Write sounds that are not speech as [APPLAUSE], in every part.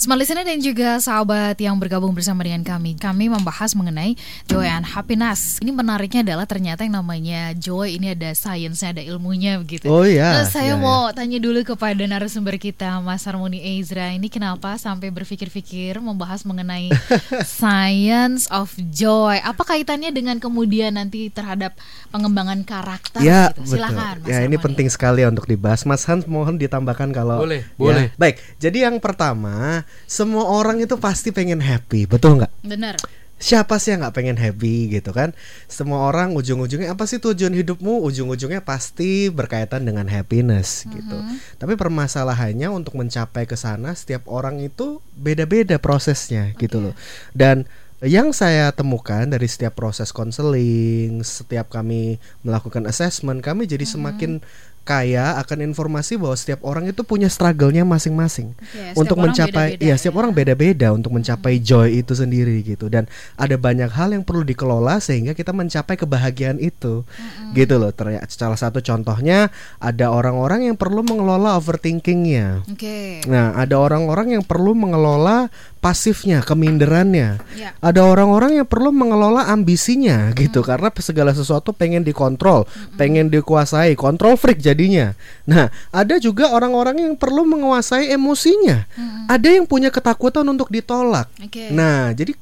Smart Listener dan juga sahabat yang bergabung bersama dengan kami Kami membahas mengenai joy and happiness Ini menariknya adalah ternyata yang namanya joy ini ada sainsnya, ada ilmunya begitu Oh iya Terus saya iya, mau tanya dulu kepada narasumber kita Mas Harmoni Ezra Ini kenapa sampai berpikir-pikir membahas mengenai [LAUGHS] science of joy Apa kaitannya dengan kemudian nanti terhadap pengembangan karakter Ya, gitu? Silakan betul. Mas Ya, ini Harmoni. penting sekali untuk dibahas. Mas Hans mohon ditambahkan kalau Boleh, Ya, boleh. Baik. Jadi yang pertama, semua orang itu pasti pengen happy, betul nggak? Benar Siapa sih yang nggak pengen happy gitu kan? Semua orang ujung-ujungnya apa sih tujuan hidupmu? Ujung-ujungnya pasti berkaitan dengan happiness gitu. Tapi permasalahannya untuk mencapai ke sana setiap orang itu beda-beda prosesnya gitu loh. Dan yang saya temukan dari setiap proses konseling, setiap kami melakukan assessment, kami jadi semakin kaya akan informasi bahwa setiap orang itu punya struggle-nya masing-masing. Oke, setiap untuk mencapai beda-beda ya ya. setiap orang beda-beda untuk mencapai joy itu sendiri gitu. Dan ada banyak hal yang perlu dikelola sehingga kita mencapai kebahagiaan itu. Gitu loh ternyata salah satu contohnya ada orang-orang yang perlu mengelola overthinkingnya. Oke. Nah ada orang-orang yang perlu mengelola pasifnya keminderannya Ya. ada orang-orang yang perlu mengelola ambisinya gitu karena segala sesuatu pengen dikontrol, pengen dikuasai, kontrol freak jadinya. Nah, ada juga orang-orang yang perlu menguasai emosinya. Ada yang punya ketakutan untuk ditolak. Oke. Nah, jadi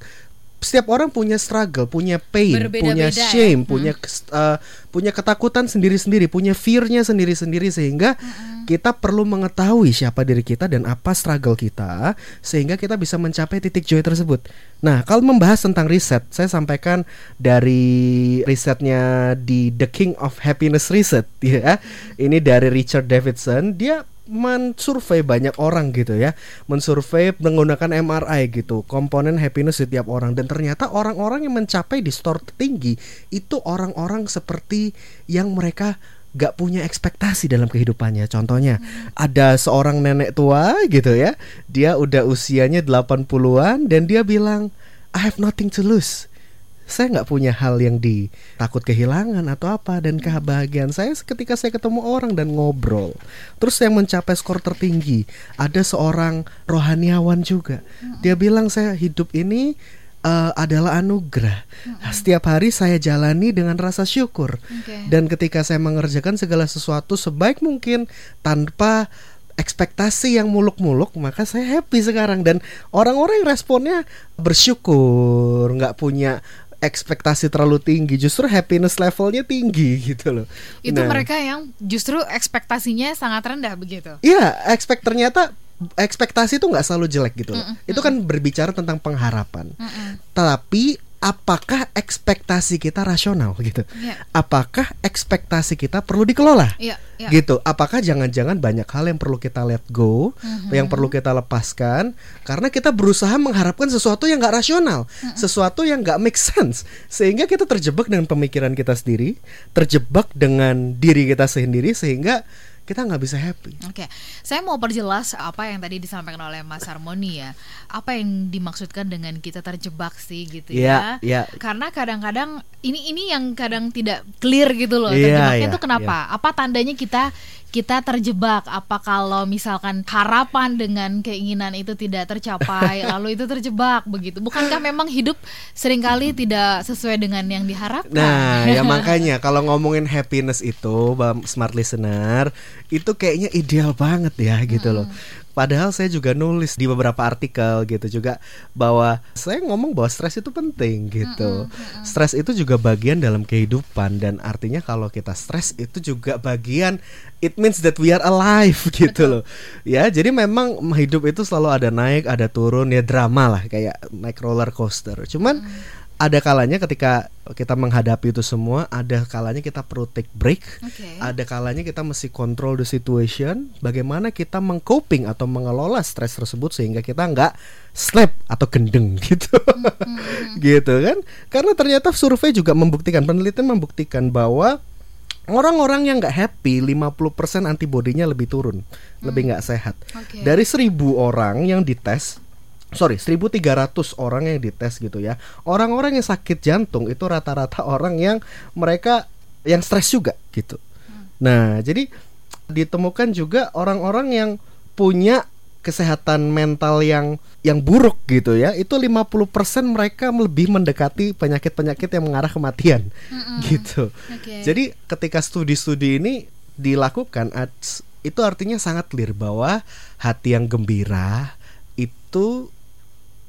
setiap orang punya struggle, punya pain, punya ya. shame, Hmm. punya uh, punya ketakutan sendiri-sendiri, punya fearnya sendiri-sendiri sehingga kita perlu mengetahui siapa diri kita dan apa struggle kita sehingga kita bisa mencapai titik joy tersebut. Nah, kalau membahas tentang riset, saya sampaikan dari risetnya di The King of Happiness Research ya. Ini dari Richard Davidson, dia mensurvei banyak orang gitu ya. Mensurvei menggunakan MRI gitu komponen happiness setiap orang. Dan ternyata orang-orang yang mencapai di store tertinggi itu orang-orang seperti yang mereka gak punya ekspektasi dalam kehidupannya. Contohnya ada seorang nenek tua gitu ya dia udah usianya 80-an dan dia bilang I have nothing to lose saya nggak punya hal yang di takut kehilangan atau apa dan kebahagiaan. Saya ketika saya ketemu orang dan ngobrol terus yang mencapai skor tertinggi ada seorang rohaniawan juga. Dia bilang saya hidup ini eh, adalah anugerah. Setiap hari saya jalani dengan rasa syukur. Dan ketika saya mengerjakan segala sesuatu sebaik mungkin tanpa ekspektasi yang muluk-muluk maka saya happy sekarang. Dan orang-orang yang responnya bersyukur nggak punya ekspektasi terlalu tinggi justru happiness levelnya tinggi [LAUGHS] gitu loh Itu Nah, mereka yang justru ekspektasinya sangat rendah begitu. Iya, expect ternyata ekspektasi itu nggak selalu jelek gitu loh. Itu kan berbicara tentang pengharapan. Tapi apakah ekspektasi kita rasional gitu? Iya. Apakah ekspektasi kita perlu dikelola? Iya, iya. Gitu. Apakah jangan-jangan banyak hal yang perlu kita let go, yang perlu kita lepaskan karena kita berusaha mengharapkan sesuatu yang nggak rasional, sesuatu yang nggak make sense, sehingga kita terjebak dengan pemikiran kita sendiri, terjebak dengan diri kita sendiri sehingga kita nggak bisa happy. Oke, saya mau perjelas apa yang tadi disampaikan oleh Mas Harmoni ya. Apa yang dimaksudkan dengan kita terjebak sih gitu Iya, ya? iya. Karena kadang-kadang ini ini yang kadang tidak clear gitu loh. Iya, Terjebaknya iya, itu kenapa? Apa tandanya kita kita terjebak? Apa kalau misalkan harapan dengan keinginan itu tidak tercapai, [LAUGHS] lalu itu terjebak begitu? Bukankah memang hidup sering kali tidak sesuai dengan yang diharapkan? Nah, ya [LAUGHS] makanya kalau ngomongin happiness itu, smart listener, itu kayaknya ideal banget ya gitu loh. Padahal saya juga nulis di beberapa artikel gitu juga bahwa saya ngomong bahwa stres itu penting gitu. Stres itu juga bagian dalam kehidupan dan artinya kalau kita stres itu juga bagian it means that we are alive [LAUGHS] gitu loh. Ya, jadi memang hidup itu selalu ada naik, ada turun ya drama lah kayak naik roller coaster. Cuman ada kalanya ketika kita menghadapi itu semua, ada kalanya kita perlu take break, Oke. ada kalanya kita mesti control the situation, bagaimana kita mengcoping atau mengelola stres tersebut sehingga kita nggak slap atau gendeng [LAUGHS] gitu, gitu kan? Karena ternyata survei juga membuktikan, penelitian membuktikan bahwa orang-orang yang nggak happy 50% antibodinya lebih turun, lebih nggak sehat. Oke. Dari 1000 orang yang dites Sorry, 1300 orang yang dites gitu ya. Orang-orang yang sakit jantung itu rata-rata [LAUGHS] orang yang mereka yang stres juga gitu. Nah, jadi ditemukan juga orang-orang yang punya kesehatan mental yang yang buruk gitu ya. Itu 50% mereka lebih mendekati penyakit-penyakit yang mengarah kematian gitu. Oke. Jadi ketika studi-studi ini dilakukan itu artinya sangat clear bahwa hati yang gembira itu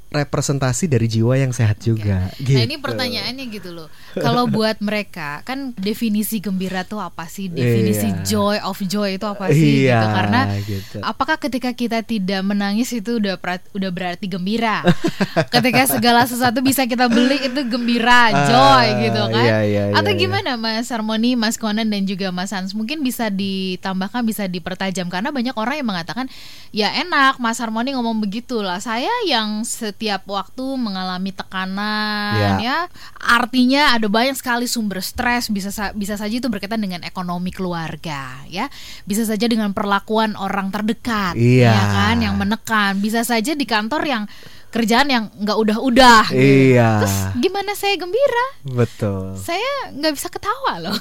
representasi dari jiwa yang sehat juga. Nah ini gitu. pertanyaannya gitu loh. Kalau buat mereka kan definisi gembira tuh apa sih? Definisi Iya. joy of joy itu apa sih? Iya, gitu. Karena gitu. apakah ketika kita tidak menangis itu udah udah berarti gembira? [LAUGHS] ketika segala sesuatu bisa kita beli itu gembira, joy Ah, gitu kan? iya, iya, Atau iya, iya. gimana Mas Harmoni, Mas Conan dan juga Mas Hans? Mungkin bisa ditambahkan, bisa dipertajam karena banyak orang yang mengatakan ya enak Mas Harmoni ngomong begitu lah. Saya yang setiap waktu mengalami tekanan Ya. ya, artinya ada banyak sekali sumber stres bisa sa- bisa saja itu berkaitan dengan ekonomi keluarga ya. Bisa saja dengan perlakuan orang terdekat Iya. ya kan yang menekan. Bisa saja di kantor yang kerjaan yang nggak udah-udah gitu. Iya. Terus gimana saya gembira? Betul. Saya nggak bisa ketawa loh.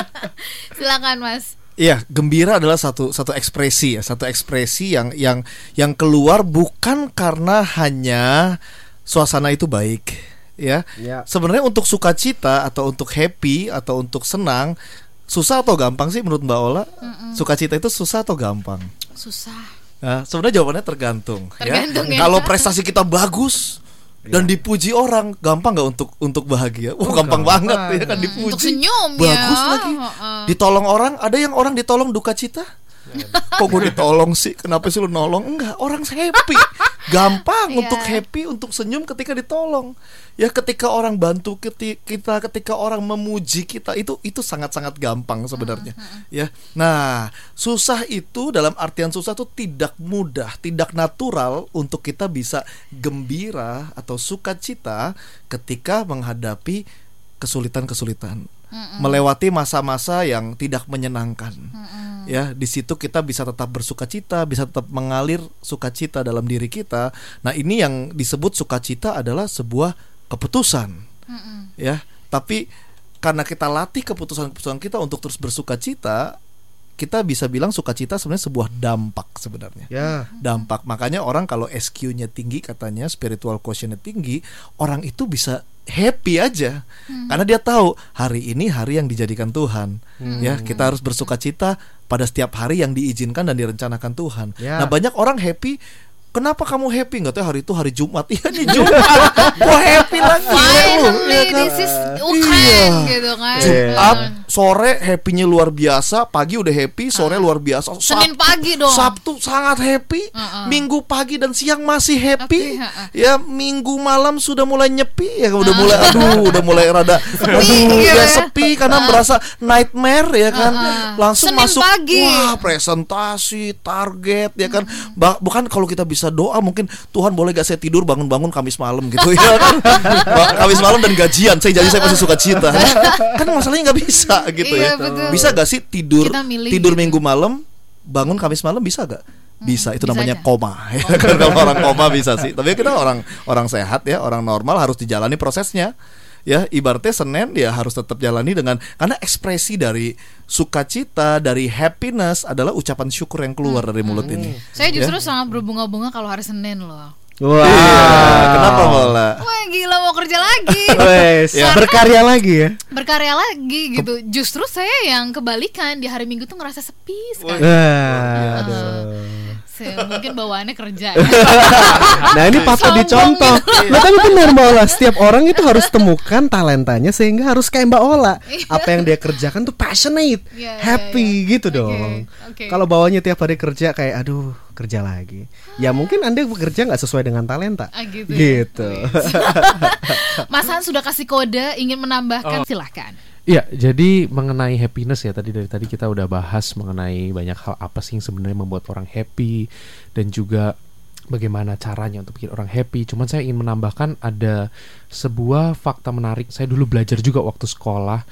[LAUGHS] Silakan Mas. Iya, gembira adalah satu satu ekspresi ya, satu ekspresi yang yang yang keluar bukan karena hanya suasana itu baik, ya. Ya. Sebenarnya untuk sukacita atau untuk happy atau untuk senang susah atau gampang sih menurut Mbak Ola? Sukacita itu susah atau gampang? Susah. Nah, sebenarnya jawabannya tergantung. Tergantung ya. Kalau prestasi kita bagus dan dipuji orang, gampang nggak untuk untuk bahagia? Wah, gampang, gampang. banget ya kan dipuji. Untuk senyum ya. bagus lagi. Heeh. Ditolong orang, ada yang orang ditolong duka cita? Kok gue ditolong sih? Kenapa sih lu nolong? Enggak, orang happy. Gampang Iya. untuk happy, untuk senyum ketika ditolong. Ya ketika orang bantu kita, ketika orang memuji kita itu itu sangat-sangat gampang sebenarnya. Ya. Nah, susah itu dalam artian susah itu tidak mudah, tidak natural untuk kita bisa gembira atau sukacita ketika menghadapi kesulitan-kesulitan. Melewati masa-masa yang tidak menyenangkan. Ya di situ kita bisa tetap bersukacita bisa tetap mengalir sukacita dalam diri kita. Nah ini yang disebut sukacita adalah sebuah keputusan. Ya tapi karena kita latih keputusan-keputusan kita untuk terus bersukacita kita bisa bilang sukacita sebenarnya sebuah dampak sebenarnya. Ya. dampak. Makanya orang kalau SQ-nya tinggi katanya spiritual quotient-nya tinggi orang itu bisa happy aja karena dia tahu hari ini hari yang dijadikan Tuhan ya kita harus bersukacita pada setiap hari yang diizinkan dan direncanakan Tuhan Ya. nah banyak orang happy Kenapa kamu happy? Nggak tahu hari itu hari Jumat. [LAUGHS] Iya nih Jumat. [LAUGHS] Kok happy lagi lu? Finally Ya kan? this is Iya. gitu kan. Jumat sore happy-nya luar biasa, pagi udah happy, sore luar biasa. Senin Sab- pagi dong. Sabtu sangat happy, Heeh. Minggu pagi dan siang masih happy. Happy, heeh. Ya Minggu malam sudah mulai nyepi ya udah mulai aduh udah mulai rada [LAUGHS] aduh gitu ya. ya sepi karena merasa nightmare ya kan. Heeh. Langsung Senin masuk pagi. wah presentasi, target ya kan. Ba- bukan kalau kita bisa doa mungkin Tuhan boleh gak saya tidur bangun-bangun Kamis malam gitu ya kan. [LAUGHS] Kamis malam dan gajian saya jadi saya masih suka cita. [LAUGHS] kan masalahnya nggak bisa gitu Iya, ya. betul. Bisa gak sih tidur milih tidur gitu. minggu malam bangun Kamis malam bisa gak? Bisa, itu bisa namanya aja. koma. Ya kan kalau orang koma bisa sih. Tapi kita orang orang sehat ya, orang normal harus dijalani prosesnya. Ya, ibaratnya Senin ya harus tetap jalani dengan karena ekspresi dari sukacita, dari happiness adalah ucapan syukur yang keluar dari mulut ini. Saya justru Ya. sangat berbunga-bunga kalau hari Senin loh. Wah. Iya, kenapa Mola? Wah gila mau kerja lagi. [LAUGHS] Wes, Ya. berkarya lagi ya. Berkarya lagi gitu. Justru saya yang kebalikan di hari Minggu tuh ngerasa sepi sekali. Wah, aduh. Mungkin [LAUGHS] bawaannya kerja. ya. Nah ini patut Sombong dicontoh. Nah tapi benar Mbak Ola, setiap orang itu harus temukan talentanya sehingga harus kayak Mbak Ola. Apa yang dia kerjakan tuh passionate, Iya, iya, happy iya. gitu Oke, dong. oke. Kalau bawanya tiap hari kerja kayak aduh kerja lagi, ya mungkin anda bekerja nggak sesuai dengan talenta. Ah, gitu ya. Gitu. [LAUGHS] Mas Han sudah kasih kode ingin menambahkan silahkan. Iya, jadi mengenai happiness ya tadi dari tadi kita udah bahas mengenai banyak hal apa sih yang sebenarnya membuat orang happy dan juga bagaimana caranya untuk bikin orang happy. Cuman saya ingin menambahkan ada sebuah fakta menarik. Saya dulu belajar juga waktu sekolah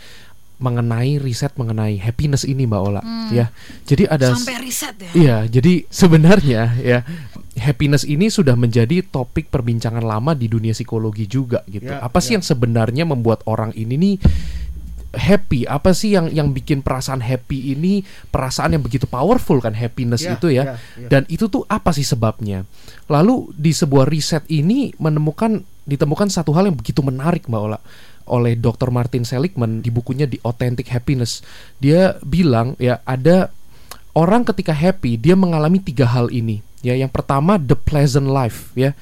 mengenai riset mengenai happiness ini Mbak Ola ya. Jadi ada Sampai riset ya. Iya, jadi sebenarnya ya happiness ini sudah menjadi topik perbincangan lama di dunia psikologi juga gitu. Ya, apa sih ya. yang sebenarnya membuat orang ini nih happy? Apa sih yang yang bikin perasaan happy ini perasaan yang begitu powerful kan happiness Ya, itu ya? ya, ya. Dan itu tuh apa sih sebabnya? Lalu di sebuah riset ini menemukan ditemukan satu hal yang begitu menarik Mbak Ola oleh Dr. Martin Seligman di bukunya The Authentic Happiness. Dia bilang ya ada orang ketika happy dia mengalami tiga hal ini. Ya, yang pertama the pleasant life ya.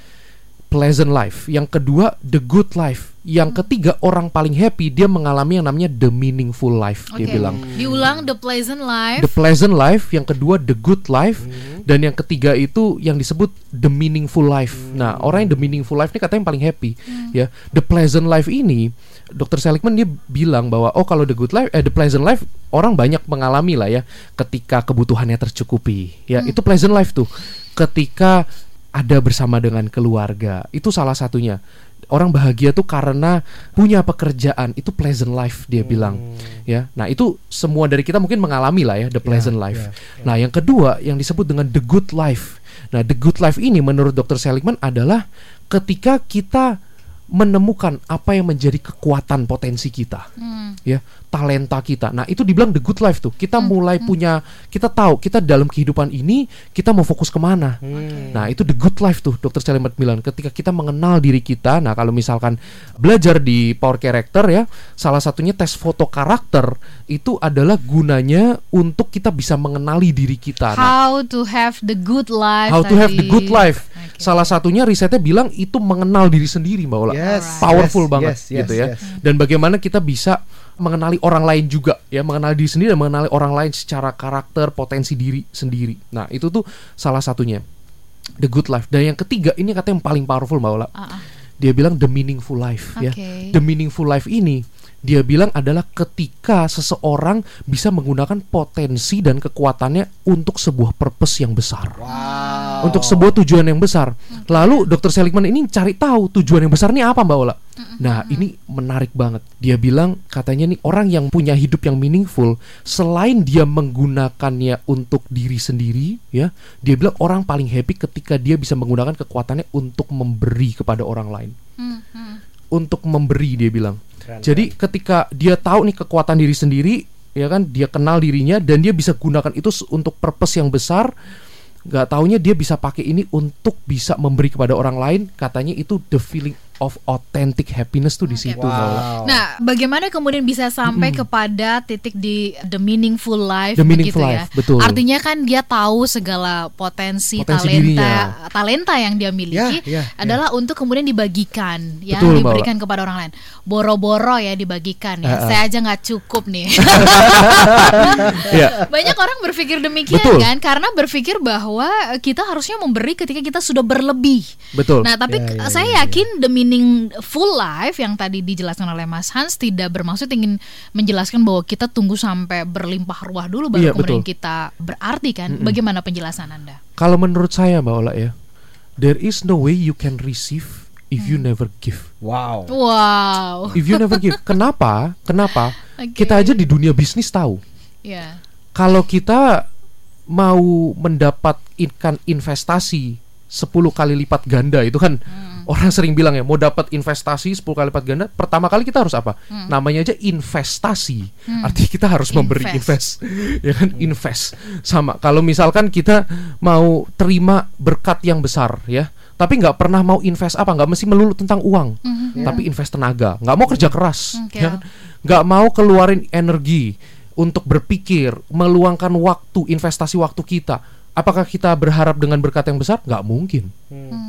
Pleasant life. Yang kedua the good life. Yang ketiga orang paling happy dia mengalami yang namanya the meaningful life dia Oke. bilang. Diulang the pleasant life. The pleasant life, yang kedua the good life, Hmm. dan yang ketiga itu yang disebut the meaningful life. Nah, orang yang the meaningful life ini katanya yang paling happy, ya. The pleasant life ini, Dr. Seligman dia bilang bahwa oh kalau the good life, eh the pleasant life orang banyak mengalami lah ya, ketika kebutuhannya tercukupi, ya itu pleasant life tuh, ketika ada bersama dengan keluarga, itu salah satunya. Orang bahagia tuh karena punya pekerjaan, itu pleasant life dia bilang, ya. Nah itu semua dari kita mungkin mengalami lah ya the pleasant Ya, life. ya, Nah, yang kedua yang disebut dengan the good life. Nah, the good life ini menurut Dr. Seligman adalah ketika kita menemukan apa yang menjadi kekuatan potensi kita. Hmm. Ya, talenta kita. Nah, itu dibilang the good life tuh. Kita Hmm, mulai punya kita tahu kita dalam kehidupan ini kita mau fokus ke mana. Hmm. Nah, itu the good life tuh Dr. Seligman bilang ketika kita mengenal diri kita. Nah, kalau misalkan belajar di Power Character ya, salah satunya tes foto karakter itu adalah gunanya untuk kita bisa mengenali diri kita. Nah, How to have the good life. how to have the good life. Oke. Salah satunya risetnya bilang itu mengenal diri sendiri, Mbak Ola. Yes, Powerful yes, banget yes, yes, gitu ya. yes. Dan bagaimana kita bisa mengenali orang lain juga ya, mengenali diri sendiri dan mengenali orang lain secara karakter, potensi diri sendiri. Nah, itu tuh salah satunya. The good life. Dan yang ketiga ini katanya yang paling powerful, Mbak Ola. Ah, ah. Dia bilang the meaningful life ya. Oke. The meaningful life ini dia bilang adalah ketika seseorang bisa menggunakan potensi dan kekuatannya untuk sebuah purpose yang besar Wow. untuk sebuah tujuan yang besar. Lalu Dr. Seligman ini cari tahu tujuan yang besar ini apa Mbak Ola. Nah ini menarik banget. Dia bilang katanya nih orang yang punya hidup yang meaningful selain dia menggunakannya untuk diri sendiri ya, dia bilang orang paling happy ketika dia bisa menggunakan kekuatannya untuk memberi kepada orang lain. Hmm, hmm. Untuk memberi dia bilang. Keren, Jadi ketika dia tahu nih kekuatan diri sendiri, ya kan, dia kenal dirinya dan dia bisa gunakan itu untuk purpose yang besar. Gak taunya dia bisa pakai ini untuk bisa memberi kepada orang lain. Katanya itu the feeling of authentic happiness tuh di situ. Mbak. Wow. Nah, bagaimana kemudian bisa sampai kepada titik di the meaningful life The meaningful begitu life, ya? betul. Artinya kan dia tahu segala potensi, Potensi talenta, dirinya. talenta yang dia miliki Ya, ya, adalah untuk kemudian dibagikan, ya, Betul, Mbak diberikan kepada orang lain. Boro-boro ya dibagikan ya. Ah, ah. Saya aja nggak cukup nih. [LAUGHS] Ya, Banyak orang berpikir demikian Betul. kan, karena berpikir bahwa kita harusnya memberi ketika kita sudah berlebih. betul. Nah, tapi Ya, k- ya, saya ya, ya. yakin the meaningful life yang tadi dijelaskan oleh Mas Hans tidak bermaksud ingin menjelaskan bahwa kita tunggu sampai berlimpah ruah dulu baru Iya, kemudian betul. kita berarti kan. Bagaimana penjelasan Anda? Kalau menurut saya Mbak Ola ya, there is no way you can receive if you never give. Wow. Wow. If you never give. [LAUGHS] Kenapa? Kenapa? Oke. Kita aja di dunia bisnis tahu. Ya. kalau kita mau mendapat ikan investasi 10 kali lipat ganda itu kan orang sering bilang ya mau dapat investasi 10 kali lipat ganda pertama kali kita harus apa? Namanya aja investasi. Artinya kita harus memberi Invest. invest [LAUGHS] ya kan? Invest. Sama. Kalau misalkan kita mau terima berkat yang besar ya. Tapi nggak pernah mau invest apa? Nggak mesti melulu tentang uang. Mhm. tapi invest tenaga. Nggak mau kerja keras. Oke. ya kan? nggak mau keluarin energi untuk berpikir meluangkan waktu investasi waktu kita apakah kita berharap dengan berkat yang besar? Nggak mungkin.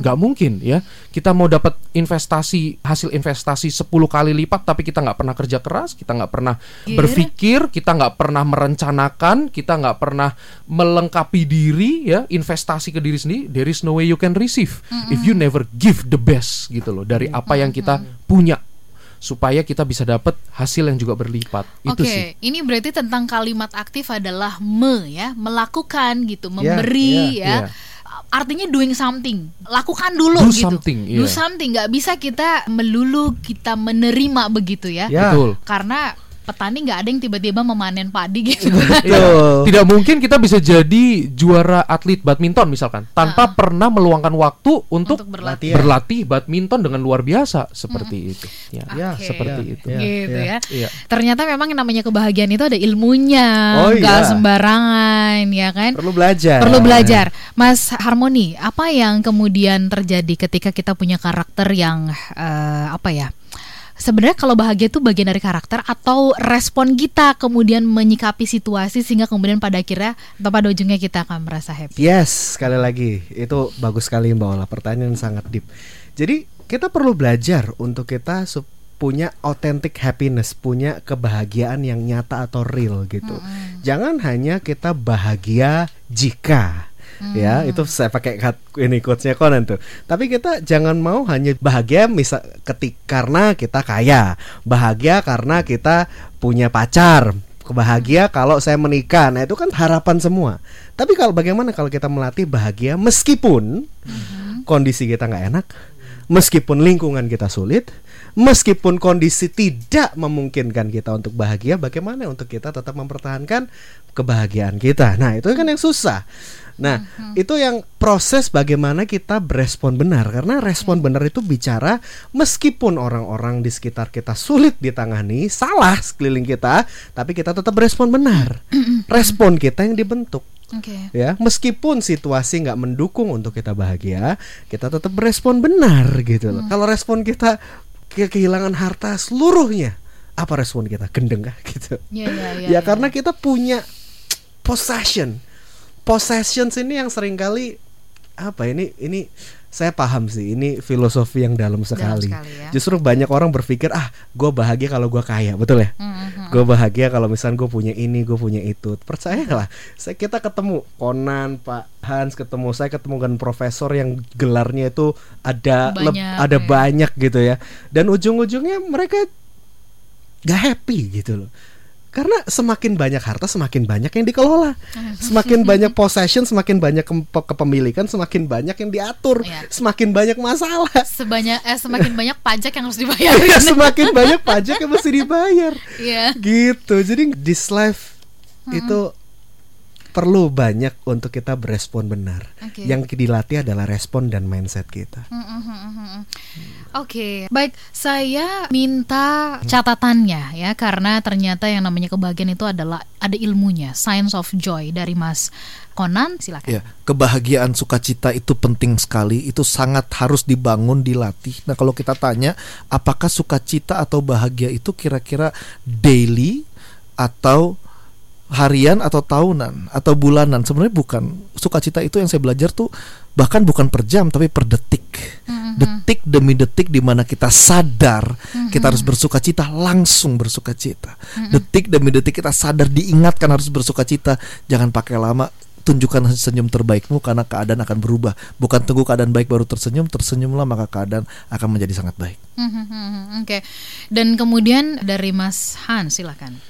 Nggak mungkin ya. Kita mau dapat investasi hasil investasi 10 kali lipat tapi kita nggak pernah kerja keras kita nggak pernah Pikir. berpikir kita nggak pernah merencanakan kita nggak pernah melengkapi diri ya. Investasi ke diri sendiri there is no way you can receive if you never give the best gitu loh dari apa yang kita punya supaya kita bisa dapat hasil yang juga berlipat itu Oke, sih ini berarti tentang kalimat aktif adalah me ya, melakukan gitu, Ya, memberi ya, ya. ya. Artinya doing something, lakukan dulu Do gitu. something, Do iya. something, nggak bisa kita melulu kita menerima begitu ya. Ya. betul Karena petani nggak ada yang tiba-tiba memanen padi gitu. Betul. [LAUGHS] Tidak mungkin kita bisa jadi juara atlet badminton misalkan tanpa pernah meluangkan waktu untuk, Untuk berlatih. Latihan. berlatih badminton dengan luar biasa seperti itu. Ya, Ya, Oke. seperti Ya, itu. ya. gitu ya. Iya. Ternyata memang yang namanya kebahagiaan itu ada ilmunya, Oh, nggak iya. sembarangan, ya kan? Perlu belajar. Perlu belajar, Mas Harmoni. Apa yang kemudian terjadi ketika kita punya karakter yang eh, apa ya? Sebenarnya kalau bahagia itu bagian dari karakter atau respon kita kemudian menyikapi situasi sehingga kemudian pada akhirnya atau pada ujungnya kita akan merasa happy. Yes, sekali lagi itu bagus sekali Mbak Ola. Pertanyaan sangat deep. Jadi kita perlu belajar untuk kita punya authentic happiness, punya kebahagiaan yang nyata atau real gitu. Jangan hanya kita bahagia jika ya itu saya pakai ini quotesnya Conan tuh. Tapi kita jangan mau hanya bahagia misal ketik karena kita kaya. Bahagia karena kita punya pacar. Bahagia kalau saya menikah. Nah itu kan harapan semua. Tapi kalau bagaimana kalau kita melatih bahagia meskipun kondisi kita nggak enak meskipun lingkungan kita sulit meskipun kondisi tidak memungkinkan kita untuk bahagia bagaimana untuk kita tetap mempertahankan kebahagiaan kita? Nah itu kan yang susah nah itu yang proses bagaimana kita berespon benar. Karena respon benar itu bicara meskipun orang-orang di sekitar kita sulit ditangani salah sekeliling kita tapi kita tetap berespon benar. Respon kita yang dibentuk. Oke. ya meskipun situasi nggak mendukung untuk kita bahagia kita tetap berespon benar gitu loh. Kalau respon kita ke kehilangan harta seluruhnya apa respon kita? Gendeng kah? [LAUGHS] Gitu. Iya, iya, iya, ya iya. karena kita punya possession possessions ini yang sering kali apa ini ini saya paham sih ini filosofi yang dalam sekali, sekali ya. justru banyak orang berpikir ah gue bahagia kalau gue kaya betul ya Mhm. gue bahagia kalau misalnya gue punya ini gue punya itu percayalah saya kita ketemu Conan Pak Hans ketemu saya ketemu dengan profesor yang gelarnya itu ada leb- Banyak, ada ya. banyak gitu ya dan ujung-ujungnya mereka gak happy gitu loh karena semakin banyak harta semakin banyak yang dikelola semakin [LAUGHS] banyak possession semakin banyak ke- kepemilikan semakin banyak yang diatur Iya. semakin banyak masalah Sebanyak eh, semakin [LAUGHS] banyak pajak yang harus [LAUGHS] dibayar. semakin banyak pajak yang mesti dibayar Iya. gitu jadi this life itu perlu banyak untuk kita berespon benar Oke. yang dilatih adalah respon dan mindset kita Mm-mm-mm-mm. Oke, baik. Saya minta catatannya ya, karena ternyata yang namanya kebahagiaan itu adalah ada ilmunya, science of joy dari Mas Conan. Silakan. Ya, kebahagiaan sukacita itu penting sekali, itu sangat harus dibangun, dilatih. Nah, kalau kita tanya apakah sukacita atau bahagia itu kira-kira daily atau harian atau tahunan atau bulanan? Sebenarnya bukan. Sukacita itu yang saya belajar tuh bahkan bukan per jam tapi per detik. Detik demi detik di mana kita sadar kita harus bersukacita langsung bersukacita. Detik demi detik kita sadar diingatkan harus bersukacita. Jangan pakai lama tunjukkan senyum terbaikmu karena keadaan akan berubah. Bukan tunggu keadaan baik baru tersenyum, tersenyumlah maka keadaan akan menjadi sangat baik. Mhm, Oke. Dan kemudian dari Mas Han, silakan.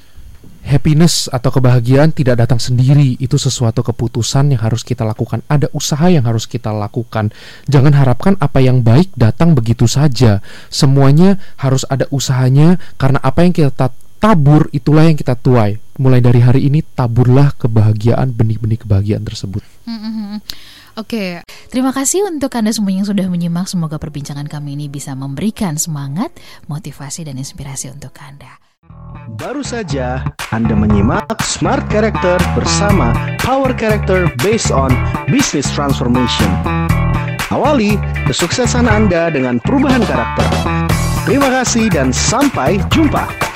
Happiness atau kebahagiaan tidak datang sendiri. Itu sesuatu keputusan yang harus kita lakukan. Ada usaha yang harus kita lakukan. Jangan harapkan apa yang baik datang begitu saja. Semuanya harus ada usahanya karena apa yang kita tabur itulah yang kita tuai. Mulai dari hari ini taburlah kebahagiaan benih-benih kebahagiaan tersebut. Mhm. Oke, terima kasih untuk Anda semua yang sudah menyimak. Semoga perbincangan kami ini bisa memberikan semangat, motivasi, dan inspirasi untuk Anda. Baru saja Anda menyimak Smart Character bersama Power Character based on Business Transformation. Awali kesuksesan Anda dengan perubahan karakter. Terima kasih dan sampai jumpa.